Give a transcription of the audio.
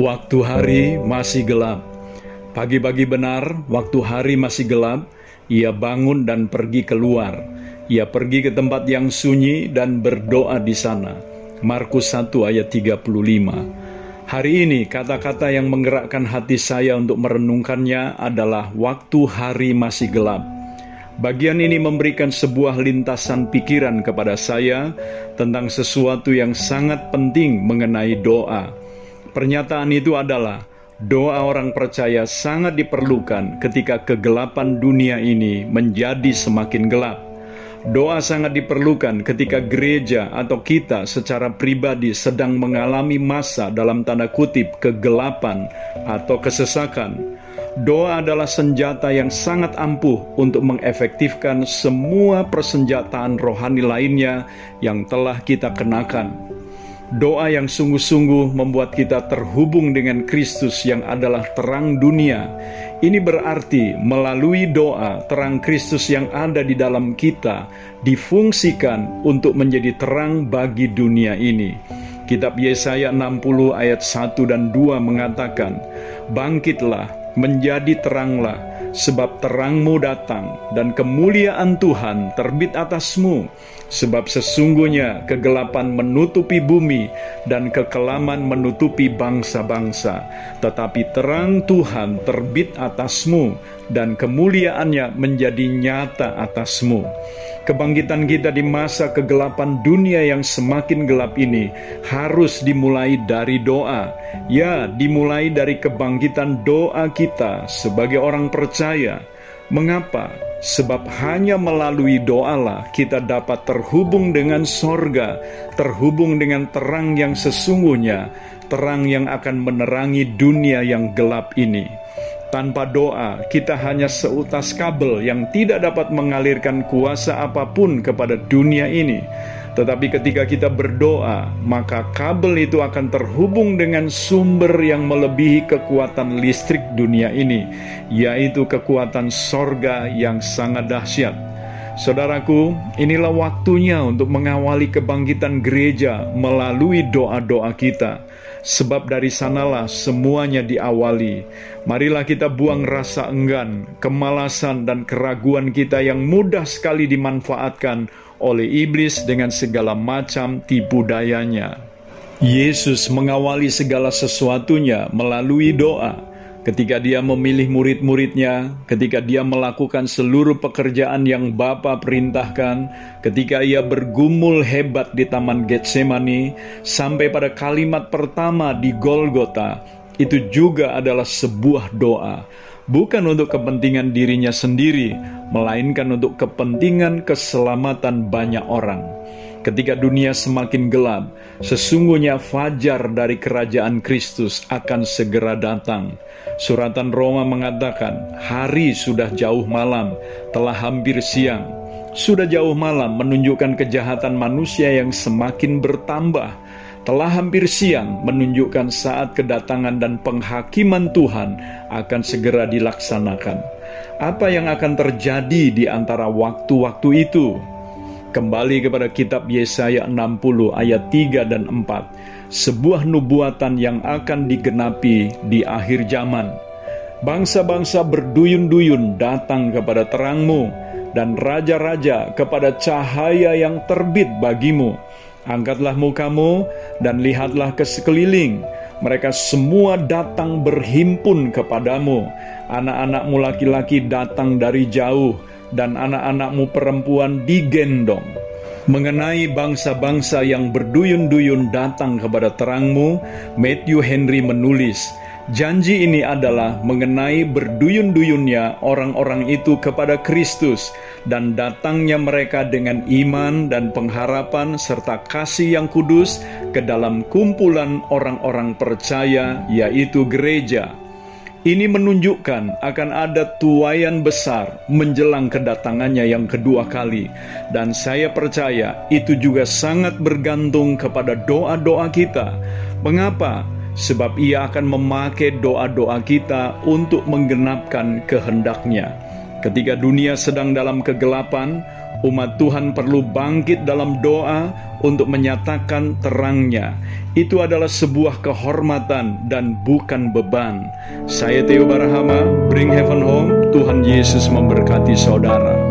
Waktu hari masih gelap. Pagi-pagi benar, waktu hari masih gelap, ia bangun dan pergi keluar. Ia pergi ke tempat yang sunyi dan berdoa di sana. Markus 1 ayat 35. Hari ini kata-kata yang menggerakkan hati saya untuk merenungkannya adalah waktu hari masih gelap. Bagian ini memberikan sebuah lintasan pikiran kepada saya tentang sesuatu yang sangat penting mengenai doa. Pernyataan itu adalah doa orang percaya sangat diperlukan ketika kegelapan dunia ini menjadi semakin gelap. Doa sangat diperlukan ketika gereja atau kita secara pribadi sedang mengalami masa dalam tanda kutip kegelapan atau kesesakan. Doa adalah senjata yang sangat ampuh untuk mengefektifkan semua persenjataan rohani lainnya yang telah kita kenakan. Doa yang sungguh-sungguh membuat kita terhubung dengan Kristus yang adalah terang dunia. Ini berarti melalui doa terang Kristus yang ada di dalam kita difungsikan untuk menjadi terang bagi dunia ini. Kitab Yesaya 60 ayat 1 dan 2 mengatakan, Bangkitlah, menjadi teranglah, sebab terangmu datang dan kemuliaan Tuhan terbit atasmu Sebab sesungguhnya kegelapan menutupi bumi dan kekelaman menutupi bangsa-bangsa, tetapi terang Tuhan terbit atasmu dan kemuliaannya menjadi nyata atasmu. Kebangkitan kita di masa kegelapan dunia yang semakin gelap ini harus dimulai dari doa. Ya, dimulai dari kebangkitan doa kita sebagai orang percaya. Mengapa? Sebab hanya melalui doalah kita dapat terhubung dengan sorga, terhubung dengan terang yang sesungguhnya, terang yang akan menerangi dunia yang gelap ini. Tanpa doa, kita hanya seutas kabel yang tidak dapat mengalirkan kuasa apa pun kepada dunia ini. Tetapi ketika kita berdoa, maka kabel itu akan terhubung dengan sumber yang melebihi kekuatan listrik dunia ini, yaitu kekuatan sorga yang sangat dahsyat. Saudaraku, inilah waktunya untuk mengawali kebangkitan gereja melalui doa-doa kita. Sebab dari sanalah semuanya diawali. Marilah kita buang rasa enggan, kemalasan, dan keraguan kita yang mudah sekali dimanfaatkan oleh iblis dengan segala macam tipu dayanya. Yesus mengawali segala sesuatunya melalui doa. Ketika dia memilih murid-muridnya, ketika dia melakukan seluruh pekerjaan yang Bapa perintahkan, ketika ia bergumul hebat di Taman Getsemani, sampai pada kalimat pertama di Golgota, itu juga adalah sebuah doa bukan untuk kepentingan dirinya sendiri, melainkan untuk kepentingan keselamatan banyak orang. Ketika dunia semakin gelap, sesungguhnya fajar dari kerajaan Kristus akan segera datang. Suratan Roma mengatakan, "Hari sudah jauh malam, telah hampir siang." Sudah jauh malam menunjukkan kejahatan manusia yang semakin bertambah telah hampir siang menunjukkan saat kedatangan dan penghakiman Tuhan akan segera dilaksanakan. Apa yang akan terjadi di antara waktu-waktu itu? Kembali kepada kitab Yesaya 60 ayat 3 dan 4. Sebuah nubuatan yang akan digenapi di akhir zaman. Bangsa-bangsa berduyun-duyun datang kepada terangmu, dan raja-raja kepada cahaya yang terbit bagimu Angkatlah mukamu dan lihatlah ke sekeliling. Mereka semua datang berhimpun kepadamu. Anak-anakmu laki-laki datang dari jauh, dan anak-anakmu perempuan digendong. Mengenai bangsa-bangsa yang berduyun-duyun datang kepada terangmu, Matthew Henry menulis, Janji ini adalah mengenai berduyun-duyunnya orang-orang itu kepada Kristus dan datangnya mereka dengan iman dan pengharapan serta kasih yang kudus ke dalam kumpulan orang-orang percaya yaitu gereja. Ini menunjukkan akan ada tuayan besar menjelang kedatangannya yang kedua kali dan saya percaya itu juga sangat bergantung kepada doa-doa kita. Mengapa? Sebab ia akan memakai doa-doa kita untuk menggenapkan kehendaknya. Ketika dunia sedang dalam kegelapan, umat Tuhan perlu bangkit dalam doa untuk menyatakan terangnya. Itu adalah sebuah kehormatan dan bukan beban. Saya Theo Barahama, Bring Heaven Home. Tuhan Yesus memberkati saudara.